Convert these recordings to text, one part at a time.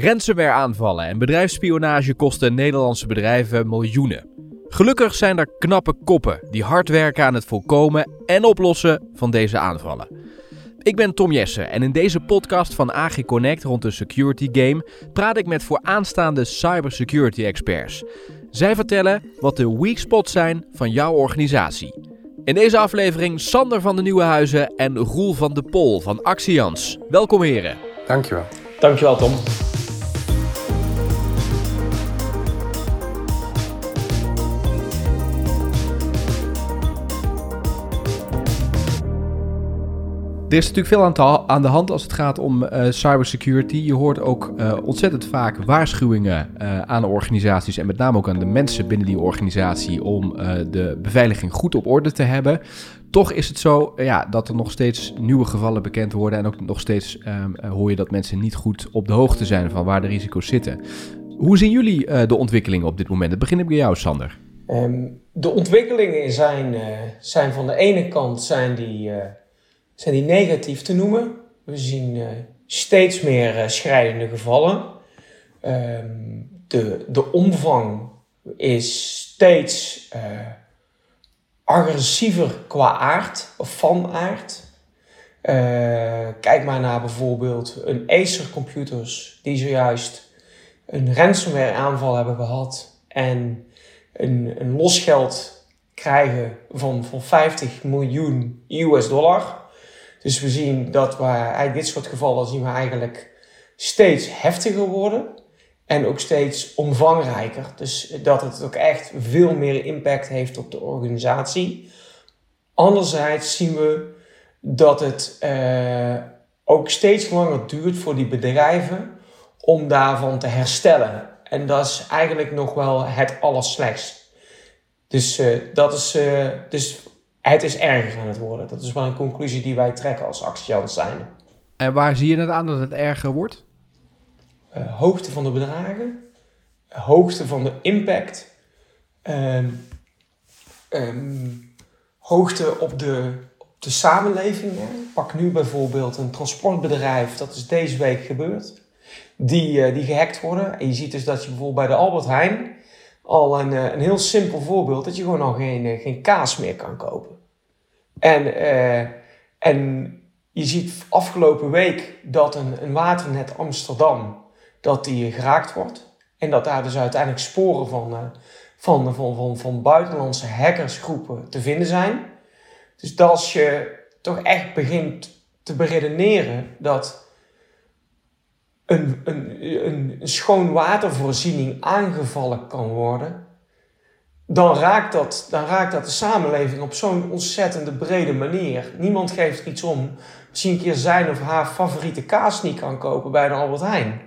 Ransomware aanvallen en bedrijfsspionage kosten Nederlandse bedrijven miljoenen. Gelukkig zijn er knappe koppen die hard werken aan het voorkomen en oplossen van deze aanvallen. Ik ben Tom Jessen en in deze podcast van AG Connect rond de security game praat ik met vooraanstaande cybersecurity experts. Zij vertellen wat de weak spots zijn van jouw organisatie. In deze aflevering Sander van de Nieuwenhuizen en Roel van de Pol van Axians. Welkom heren. Dankjewel. Dankjewel Tom. Er is natuurlijk veel aan, de hand als het gaat om uh, cybersecurity. Je hoort ook uh, ontzettend vaak waarschuwingen uh, aan organisaties en met name ook aan de mensen binnen die organisatie om de beveiliging goed op orde te hebben. Toch is het zo ja, dat er nog steeds nieuwe gevallen bekend worden en ook nog steeds um, hoor je dat mensen niet goed op de hoogte zijn van waar de risico's zitten. Hoe zien jullie de ontwikkelingen op dit moment? Het begin ik bij jou, Sander. Um, de ontwikkelingen zijn, zijn van de ene kant zijn die zijn die negatief te noemen. We zien uh, steeds meer uh, schrijdende gevallen. Um, de, de omvang is steeds uh, agressiever qua aard of van aard. kijk maar naar bijvoorbeeld een Acer computers die zojuist een ransomware aanval hebben gehad en een, een losgeld krijgen van, van 50 miljoen US dollar. Dus we zien dat we eigenlijk dit soort gevallen zien we eigenlijk steeds heftiger worden. En ook steeds omvangrijker. Dus dat het ook echt veel meer impact heeft op de organisatie. Anderzijds zien we dat het uh, ook steeds langer duurt voor die bedrijven om daarvan te herstellen. En dat is eigenlijk nog wel het allerslechtst. Dus, uh, dat is, uh, dus het is erger aan het worden. Dat is wel een conclusie die wij trekken als actiehouders zijn. En waar zie je het aan dat het erger wordt? Uh, hoogte van de bedragen, hoogte van de impact, um, um, hoogte op de, op de samenleving. Pak nu bijvoorbeeld een transportbedrijf, dat is deze week gebeurd, die, uh, die gehackt worden. En je ziet dus dat je bijvoorbeeld bij de Albert Heijn al een, uh, een heel simpel voorbeeld, dat je gewoon al geen, geen kaas meer kan kopen. En, uh, en je ziet afgelopen week dat een, een waternet Amsterdam, dat die geraakt wordt. En dat daar dus uiteindelijk sporen van, van, van, van, van buitenlandse hackersgroepen te vinden zijn. Dus dat als je toch echt begint te beredeneren dat een, een, een, schoon watervoorziening aangevallen kan worden, dan raakt dat, dan raakt dat de samenleving op zo'n ontzettende brede manier. Niemand geeft iets om als een keer zijn of haar favoriete kaas niet kan kopen bij de Albert Heijn.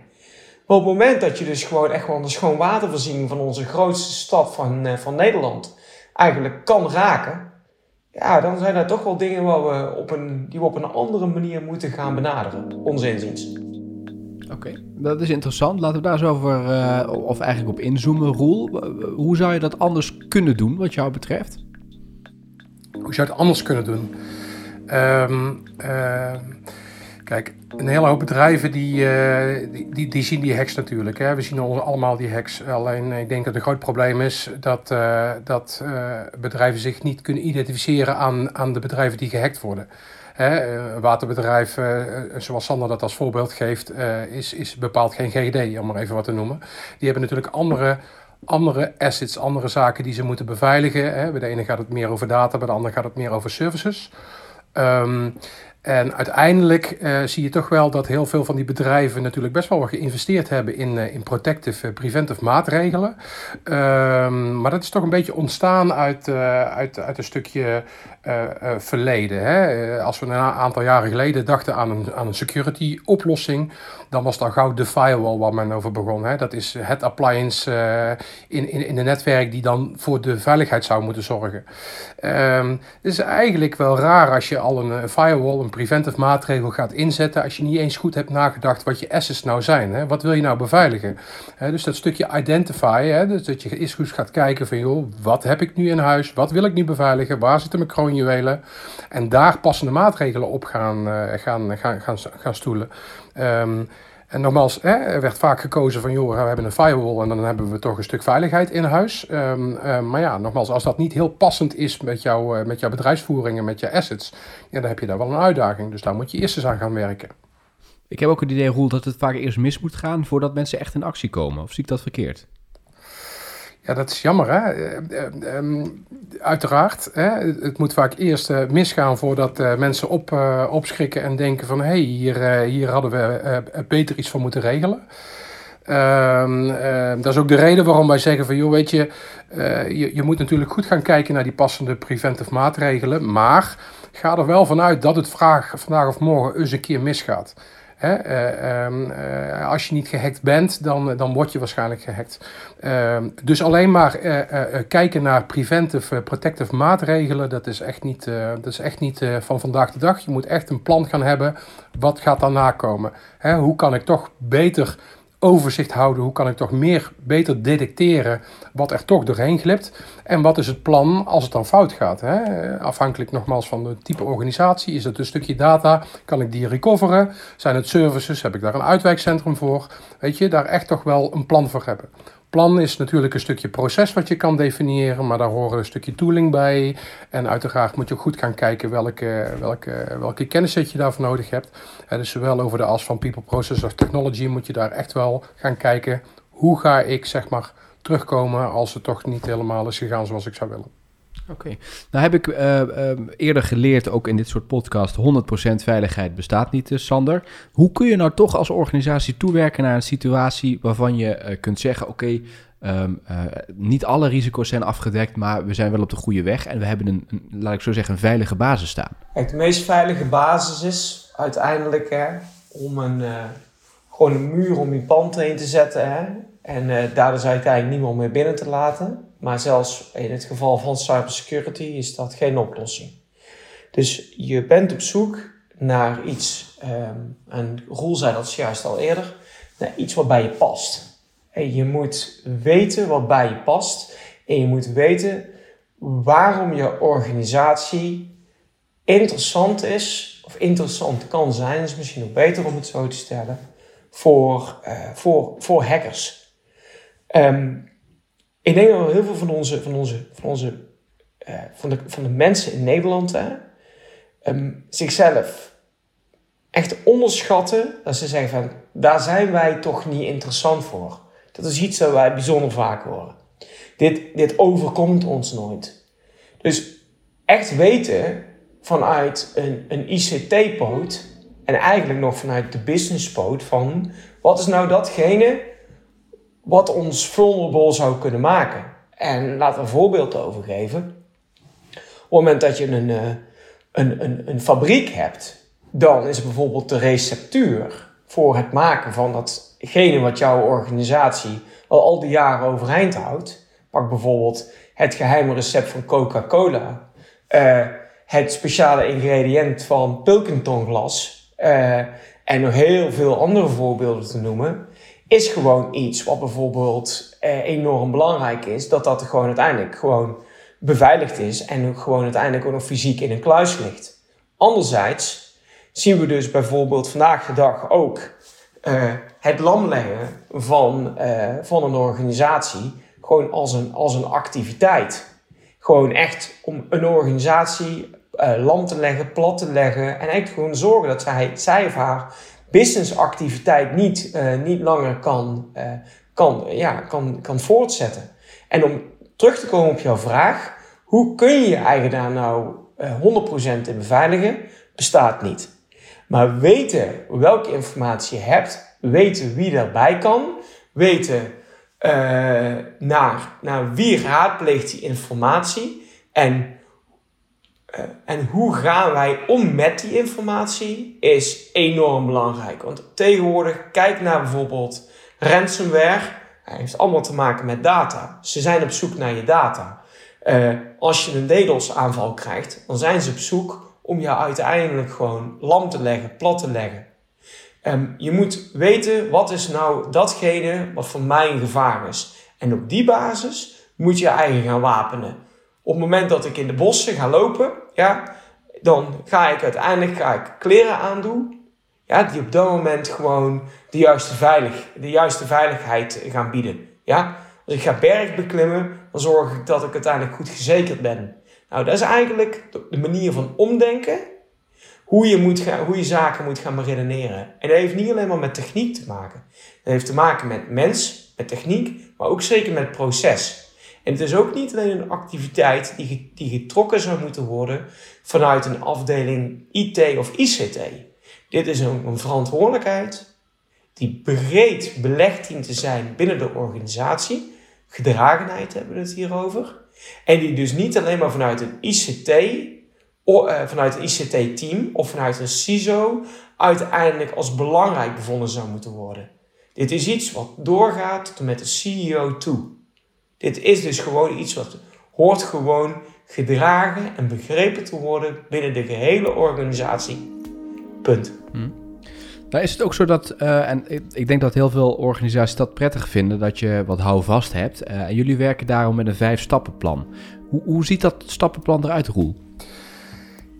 Maar op het moment dat je dus gewoon echt wel de schoon watervoorziening van onze grootste stad van, uh, van Nederland eigenlijk kan raken, ja, dan zijn er toch wel dingen waar we op een, die we op een andere manier moeten gaan benaderen, ons inziens. Oké, dat is interessant. Laten we daar eens over, uh, of eigenlijk op inzoomen. Roel, hoe zou je dat anders kunnen doen, wat jou betreft? Hoe zou je het anders kunnen doen? Um, uh, kijk, een hele hoop bedrijven die, uh, die, die, die, zien die hacks natuurlijk. Hè. We zien allemaal die hacks. Alleen ik denk dat het groot probleem is dat, dat bedrijven zich niet kunnen identificeren aan, aan de bedrijven die gehackt worden. Een waterbedrijf, uh, zoals Sander dat als voorbeeld geeft, is, is bepaald geen GGD, om maar even wat te noemen. Die hebben natuurlijk andere, andere assets, andere zaken die ze moeten beveiligen. Hè. Bij de ene gaat het meer over data, bij de andere gaat het meer over services. Um, en uiteindelijk zie je toch wel dat heel veel van die bedrijven natuurlijk best wel wat geïnvesteerd hebben in, in protective, preventive maatregelen. Um, maar dat is toch een beetje ontstaan uit, uit, uit een stukje verleden. Hè? als we een aantal jaren geleden dachten aan een, aan een security oplossing, dan was dat gauw de firewall waar men over begon. Hè? Dat is het appliance in, in, in een netwerk die dan voor de veiligheid zou moeten zorgen. Um, het is eigenlijk wel raar als je al een, firewall, een preventive maatregel gaat inzetten als je niet eens goed hebt nagedacht wat je assets nou zijn. Hè? Wat wil je nou beveiligen? dus dat stukje identify, hè? Dus dat je eerst goed gaat kijken van joh, wat heb ik nu in huis? Wat wil ik nu beveiligen? Waar zitten mijn En daar passende maatregelen op gaan, uh, gaan, gaan, gaan, gaan stoelen. Um, En nogmaals, er werd vaak gekozen van, joh, we hebben een firewall en dan hebben we toch een stuk veiligheid in huis. Um, um, maar ja, nogmaals, als dat niet heel passend is met, jou, uh, met jouw bedrijfsvoering en met je assets, ja, dan heb je daar wel een uitdaging. Dus daar moet je eerst eens aan gaan werken. Ik heb ook het idee, Roel, dat het vaak eerst mis moet gaan voordat mensen echt in actie komen. Of zie ik dat verkeerd? Ja, dat is jammer, hè. Uh, uiteraard, hè? het moet vaak eerst uh, misgaan voordat mensen op, opschrikken en denken van... hé, hey, hier, hier hadden we beter iets voor moeten regelen. Ehm, dat is ook de reden waarom wij zeggen van... joh, weet je, je, je moet natuurlijk goed gaan kijken naar die passende preventive maatregelen... maar ga er wel vanuit dat het vraag, vandaag of morgen eens een keer misgaat. Hè? Uh, um, uh, als je niet gehackt bent, dan, dan word je waarschijnlijk gehackt. Uh, dus alleen maar eh, kijken naar preventive, protective maatregelen, dat is echt niet, dat is echt niet van vandaag de dag. Je moet echt een plan gaan hebben. Wat gaat daarna komen? Hè? Hoe kan ik toch beter overzicht houden. Hoe kan ik toch meer beter detecteren wat er toch doorheen glipt? En wat is het plan als het dan fout gaat? Hè? Afhankelijk nogmaals van de type organisatie. Is het een stukje data? Kan ik die recoveren? Zijn het services? Heb ik daar een uitwijkcentrum voor? Weet je, daar echt toch wel een plan voor hebben. Plan is natuurlijk een stukje proces wat je kan definiëren, maar daar horen een stukje tooling bij. En uiteraard moet je ook goed gaan kijken welke, welke, welke kennis je daarvoor nodig hebt. En dus zowel over de as van people, process of technology moet je daar echt wel gaan kijken. Hoe ga ik zeg maar terugkomen als het toch niet helemaal is gegaan zoals ik zou willen. Oké. Nou heb ik uh, uh, eerder geleerd, ook in dit soort podcast, 100% veiligheid bestaat niet, uh, Sander. Hoe kun je nou toch als organisatie toewerken naar een situatie waarvan je eh, kunt zeggen, oké, ehm, niet alle risico's zijn afgedekt, maar we zijn wel op de goede weg en we hebben een, laat ik zo zeggen, een veilige basis staan? Kijk, de meest veilige basis is uiteindelijk hè, om een, gewoon een muur om je pand heen te zetten hè, en daardoor zou je uiteindelijk niemand meer binnen te laten. Maar zelfs in het geval van cybersecurity is dat geen oplossing. Dus je bent op zoek naar iets, um, en Roel zei dat juist al eerder, naar iets wat bij je past. En je moet weten wat bij je past. En je moet weten waarom je organisatie interessant is, of interessant kan zijn, is misschien nog beter om het zo te stellen, voor, uh, voor, voor hackers. Um, ik denk dat heel veel van onze, van onze, van onze uh, van, de, van de mensen in Nederland hè, um, zichzelf echt onderschatten. Dat ze zeggen van, daar zijn wij toch niet interessant voor. Dat is iets dat wij bijzonder vaak horen. Dit, dit overkomt ons nooit. Dus echt weten vanuit een, een ICT-poot en eigenlijk nog vanuit de business-poot van wat is nou datgene wat ons vulnerable zou kunnen maken. En laat een voorbeeld over geven. Op het moment dat je een, eh, een, een, een fabriek hebt, dan is bijvoorbeeld de receptuur voor het maken van datgene wat jouw organisatie al al die jaren overeind houdt. Pak bijvoorbeeld het geheime recept van Coca-Cola. Uh, het speciale ingrediënt van Pilkington glas. Uh, en nog heel veel andere voorbeelden te noemen is gewoon iets wat bijvoorbeeld eh, enorm belangrijk is. Dat dat gewoon uiteindelijk gewoon beveiligd is en gewoon uiteindelijk ook nog fysiek in een kluis ligt. Anderzijds zien we dus bijvoorbeeld vandaag de dag ook uh, het lamleggen van, uh, van een organisatie gewoon als een, als een activiteit. Gewoon echt om een organisatie uh, lam te leggen, plat te leggen en echt gewoon zorgen dat zij, zij of haar businessactiviteit niet, uh, niet langer kan, uh, kan, ja, kan, kan voortzetten. En om terug te komen op jouw vraag, hoe kun je je eigen daar nou uh, 100% in beveiligen, bestaat niet. Maar weten welke informatie je hebt, weten wie erbij kan, weten naar, naar wie raadpleegt die informatie en eh, en hoe gaan wij om met die informatie is enorm belangrijk. Want tegenwoordig, kijk naar bijvoorbeeld ransomware. Hij heeft allemaal te maken met data. Ze zijn op zoek naar je data. Uh, als je een DDoS aanval krijgt, dan zijn ze op zoek om je uiteindelijk gewoon lam te leggen, plat te leggen. Um, je moet weten wat is nou datgene wat voor mij een gevaar is. En op die basis moet je je eigen gaan wapenen. Op het moment dat ik in de bossen ga lopen, ja, dan ga ik uiteindelijk ga ik kleren aandoen. Ja, die op dat moment gewoon de juiste, veilig, de juiste veiligheid gaan bieden. Ja? Als ik ga berg beklimmen, dan zorg ik dat ik uiteindelijk goed gezekerd ben. Nou, dat is eigenlijk de manier van omdenken. Hoe je, moet gaan, hoe je zaken moet gaan redeneren. En dat heeft niet alleen maar met techniek te maken. Dat heeft te maken met mens, met techniek, maar ook zeker met proces. En het is ook niet alleen een activiteit die, die getrokken zou moeten worden vanuit een afdeling IT of ICT. Dit is een, een verantwoordelijkheid die breed belegd dient te zijn binnen de organisatie. Gedragenheid hebben we het hier over. En die dus niet alleen maar vanuit een ICT, uh, vanuit een ICT-team of vanuit een CISO uiteindelijk als belangrijk bevonden zou moeten worden. Dit is iets wat doorgaat tot met de CEO toe. Dit is dus gewoon iets wat hoort gewoon gedragen en begrepen te worden binnen de gehele organisatie. Punt. Hm. Nou is het ook zo dat, uh, en ik, denk dat heel veel organisaties dat prettig vinden, dat je wat houvast hebt. Uh, en jullie werken daarom met een vijf-stappenplan. Hoe, hoe ziet dat stappenplan eruit, Roel?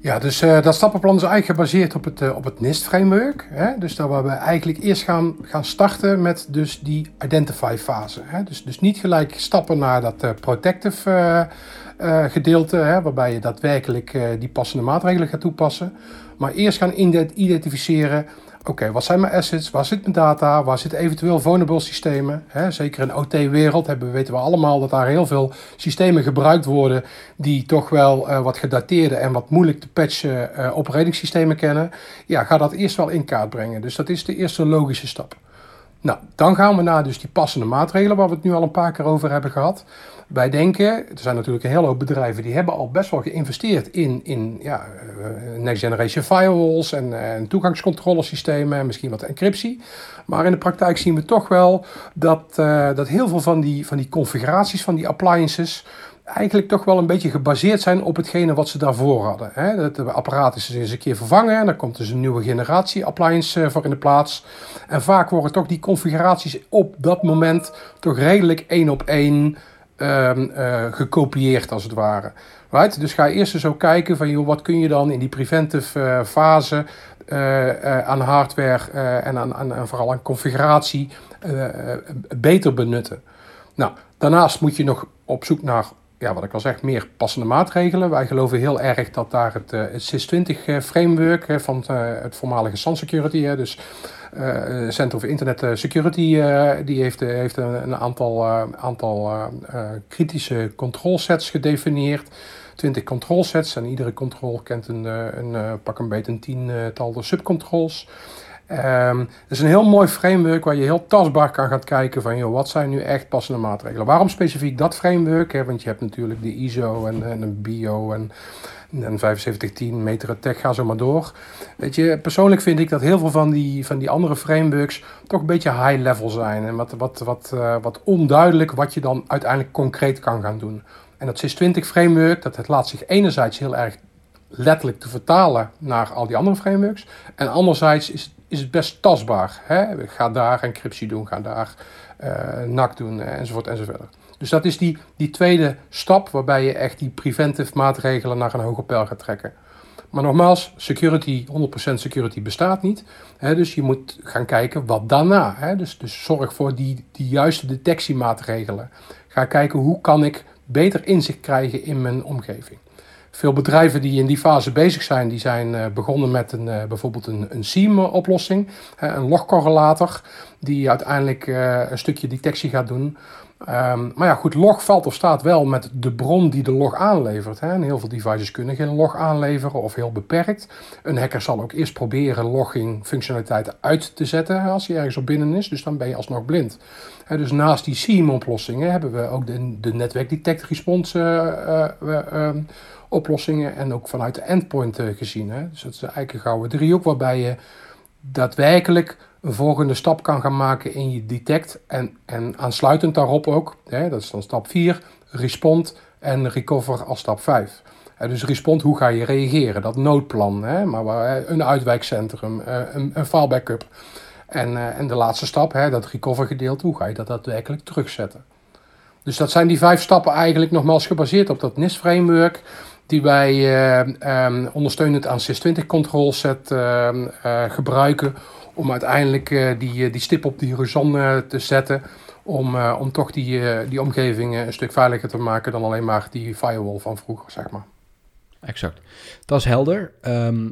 Ja, dus uh, dat stappenplan is eigenlijk gebaseerd op het, uh, op het NIST-framework. Dus daar waar we eigenlijk eerst gaan, gaan starten met dus die identify-fase. Dus, dus niet gelijk stappen naar dat uh, protective gedeelte, hè, waarbij je daadwerkelijk die passende maatregelen gaat toepassen. Maar eerst gaan identificeren Oké, wat zijn mijn assets? Waar zit mijn data? Waar zitten eventueel vulnerable systemen? zeker in OT-wereld weten we allemaal dat daar heel veel systemen gebruikt worden die toch wel uh, wat gedateerde en wat moeilijk te patchen uh, operating kennen. Ja, ga dat eerst wel in kaart brengen. Dus dat is de eerste logische stap. Nou, dan gaan we naar dus die passende maatregelen waar we het nu al een paar keer over hebben gehad. Wij denken, er zijn natuurlijk een hele hoop bedrijven die hebben al best wel geïnvesteerd in, in ja, eh, next generation firewalls en, en toegangscontrolesystemen en misschien wat encryptie. Maar in de praktijk zien we toch wel dat, uh, dat heel veel van die, van die configuraties van die appliances eigenlijk toch wel een beetje gebaseerd zijn op hetgene wat ze daarvoor hadden. Hè. De apparaat is eens een keer vervangen en dan komt dus een nieuwe generatie appliance eh, voor in de plaats. En vaak worden toch die configuraties op dat moment toch redelijk één op één um, gekopieerd als het ware. Right? Dus ga eerst eens zo kijken van joh, wat kun je dan in die preventive uh, fase uh, aan hardware en aan, aan, vooral aan configuratie beter benutten. Nou, daarnaast moet je nog op zoek naar ja, wat ik al zeg, meer passende maatregelen. Wij geloven heel erg dat daar het, het SIS-20 framework van het voormalige Sun Security, dus uh, Center of Internet eh, Security die heeft, heeft een, aantal, aantal kritische controlsets gedefinieerd. 20 controlsets en iedere control kent een, een pak een beetje een tiental subcontrols. Um, het is een heel mooi framework waar je heel tastbaar kan gaan kijken van joh, wat zijn nu echt passende maatregelen. Waarom specifiek dat framework? Want je hebt natuurlijk de ISO en, en een BIO en en 7510, meter tech, ga zo maar door. Weet je, persoonlijk vind ik dat heel veel van die, van die andere frameworks toch een beetje high level zijn. En wat, wat, wat, uh, wat onduidelijk wat je dan uiteindelijk concreet kan gaan doen. En dat SIS-20 framework, dat het laat zich enerzijds heel erg letterlijk te vertalen naar al die andere frameworks. En anderzijds is, is het best tastbaar. Hè? Ga daar encryptie doen, ga daar uh, doen, enzovoort enzovoort. Dus dat is die, die tweede stap waarbij je echt die preventive maatregelen naar een hoger pijl gaat trekken. Maar nogmaals, security, 100% security bestaat niet. Hè, dus je moet gaan kijken wat daarna. Hè, dus, dus zorg voor die, die juiste detectiemaatregelen. Ga kijken hoe kan ik beter inzicht krijgen in mijn omgeving. Veel bedrijven die in die fase bezig zijn, die zijn uh, begonnen met een, uh, bijvoorbeeld een, een SIEM-oplossing, een logcorrelator, die uiteindelijk uh, een stukje detectie gaat doen. Um, maar ja, goed, log valt of staat wel met de bron die de log aanlevert. Hè. En heel veel devices kunnen geen log aanleveren of heel beperkt. Een hacker zal ook eerst proberen logging functionaliteiten uit te zetten als hij ergens op binnen is. Dus dan ben je alsnog blind. Dus naast die SIEM-oplossingen hebben we ook de, de netwerk detect response uh, oplossingen. En ook vanuit de endpoint gezien. Hè. Dus dat is eigenlijk een gouden driehoek waarbij je daadwerkelijk een volgende stap kan gaan maken in je detect. En, en aansluitend daarop ook, hè, dat is dan stap 4, respond en recover als stap 5. dus respond, hoe ga je reageren? Dat noodplan, hè, maar een uitwijkcentrum, eh, een, een backup. En, eh, en de laatste stap, hè, dat recover gedeelte, hoe ga je dat daadwerkelijk terugzetten? Dus dat zijn die vijf stappen eigenlijk nogmaals gebaseerd op dat NIST-framework die wij uh, um, ondersteunend aan SIS-20 control set uh, gebruiken om uiteindelijk die, die stip op die horizon te zetten. Om, om toch die, die omgeving een stuk veiliger te maken dan alleen maar die firewall van vroeger, zeg maar exact. Dat is helder. Ehm,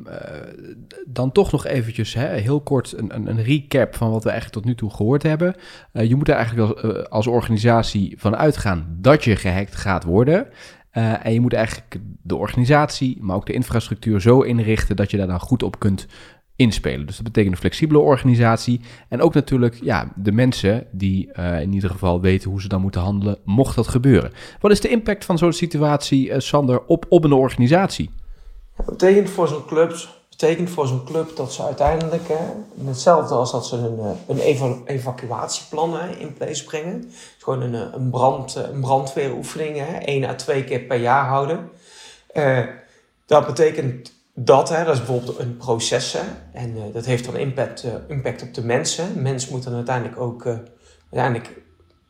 dan toch nog eventjes hè, heel kort een, een, een, recap van wat we eigenlijk tot nu toe gehoord hebben. je moet er eigenlijk als, als organisatie van uitgaan dat je gehackt gaat worden. Uh, en je moet eigenlijk de organisatie, maar ook de infrastructuur zo inrichten dat je daar dan goed op kunt inspelen. Dus dat betekent een flexibele organisatie. En ook natuurlijk ja, de mensen die uh, in ieder geval weten hoe ze dan moeten handelen, mocht dat gebeuren. Wat is de impact van zo'n situatie, uh, Sander, op, op een organisatie? Dat betekent voor zo'n club, betekent voor zo'n club dat ze uiteindelijk, hè, hetzelfde als dat ze een, een evacuatieplan hè, in place brengen. Gewoon een, een, brand, een brandweeroefening, hè, één à twee keer per jaar houden. Dat betekent dat, hè, dat is bijvoorbeeld een proces. En dat heeft dan impact, impact op de mensen. Mensen moeten uiteindelijk ook uiteindelijk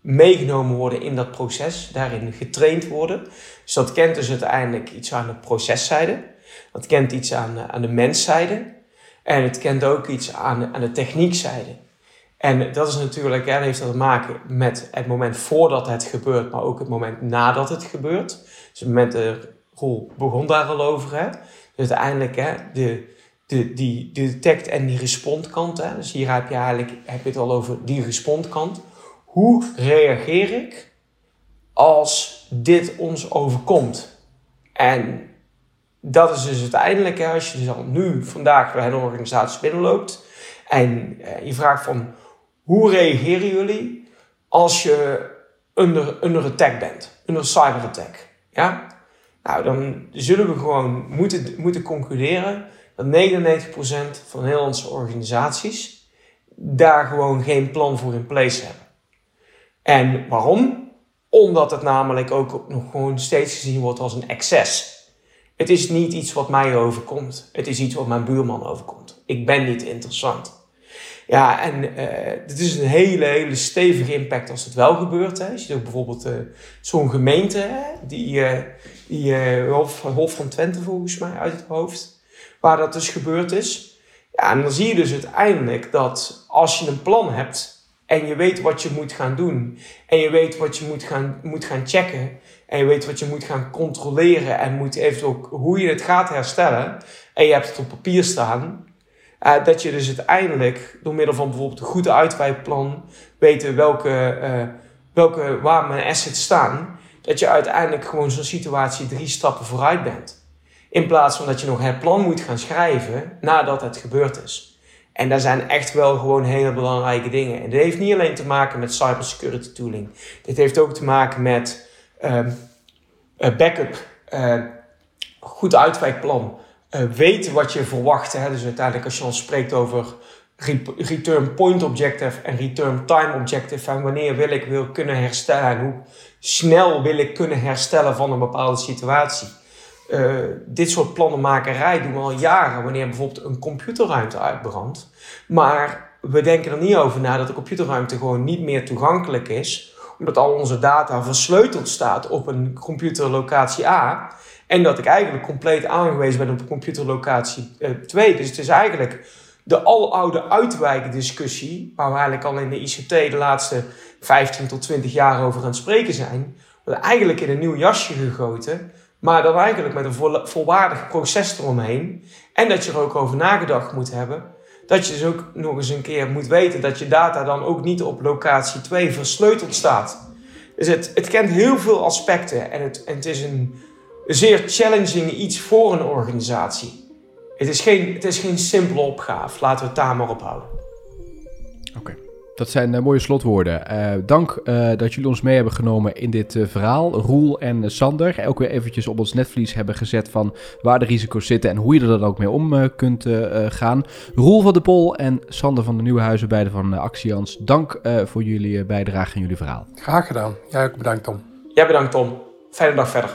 meegenomen worden in dat proces, daarin getraind worden. Dus dat kent dus uiteindelijk iets aan de proceszijde. Dat kent iets aan, aan de menszijde. En het kent ook iets aan, aan de techniekzijde. En dat is natuurlijk, hè, heeft dat te maken met het moment voordat het gebeurt, maar ook het moment nadat het gebeurt. Dus het moment, de rol begon daar al over. Hè. Dus uiteindelijk hè, de, de, die, de detect- en die respondkant. Dus hier heb je eigenlijk heb je het al over die respondkant. Hoe reageer ik als dit ons overkomt? En dat is dus uiteindelijk, als je al nu vandaag bij een organisatie binnenloopt en eh, je vraagt van hoe reageren jullie als je onder, onder attack bent, onder cyberattack? Ja? Nou, dan zullen we gewoon moeten, moeten concluderen dat 99% van Nederlandse organisaties daar gewoon geen plan voor in place hebben. En waarom? Omdat het namelijk ook nog gewoon steeds gezien wordt als een excess. Het is niet iets wat mij overkomt. Het is iets wat mijn buurman overkomt. Ik ben niet interessant. Ja, en uh, dit is een hele, hele stevige impact als het wel gebeurt. Hè. Je ziet ook bijvoorbeeld uh, zo'n gemeente, die, uh, die Hof, Hof van Twente volgens mij uit het hoofd, waar dat dus gebeurd is. Ja, en dan zie je dus uiteindelijk dat als je een plan hebt en je weet wat je moet gaan doen. En je weet wat je moet gaan, moet gaan checken. En je weet wat je moet gaan controleren. En moet even ook hoe je het gaat herstellen. En je hebt het op papier staan, uh, dat je dus uiteindelijk door middel van bijvoorbeeld een goed uitwijkplan weten welke, uh, welke, waar mijn assets staan, dat je uiteindelijk gewoon zo'n situatie drie stappen vooruit bent. In plaats van dat je nog het plan moet gaan schrijven nadat het gebeurd is. En daar zijn echt wel gewoon hele belangrijke dingen. En dit heeft niet alleen te maken met cybersecurity tooling. Dit heeft ook te maken met uh, backup, uh, goed uitwijkplan. Uh, weten wat je verwacht. Hè? Dus uiteindelijk als je dan spreekt over return point objective en return time objective. En wanneer wil ik wil kunnen herstellen en hoe snel wil ik kunnen herstellen van een bepaalde situatie. Uh, dit soort plannenmakerij doen we al jaren wanneer bijvoorbeeld een computerruimte uitbrandt. Maar we denken er niet over na dat de computerruimte gewoon niet meer toegankelijk is. Omdat al onze data versleuteld staat op een computerlocatie A. En dat ik eigenlijk compleet aangewezen ben op computerlocatie uh, 2. Dus het is eigenlijk de aloude uitwijkdiscussie, waar we eigenlijk al in de ICT de laatste 15 tot 20 jaar over aan het spreken zijn, wordt eigenlijk in een nieuw jasje gegoten, maar dan eigenlijk met een volwaardig proces eromheen. En dat je er ook over nagedacht moet hebben. Dat je dus ook nog eens een keer moet weten dat je data dan ook niet op locatie 2 versleuteld staat. Dus het, het kent heel veel aspecten en het, en het is een zeer challenging iets voor een organisatie. Het is geen, het is geen simpele opgave. Laten we het daar maar op houden. Oké. Dat zijn uh, mooie slotwoorden. Uh, dank uh, dat jullie ons mee hebben genomen in dit verhaal. Roel en Sander ook weer eventjes op ons netvlies hebben gezet van waar de risico's zitten en hoe je er dan ook mee om kunt gaan. Roel van de Pol en Sander van de Nieuwenhuizen, beide van Actians. Dank voor jullie bijdrage en jullie verhaal. Graag gedaan. Jij ook bedankt Tom. Jij bedankt Tom. Fijne dag verder.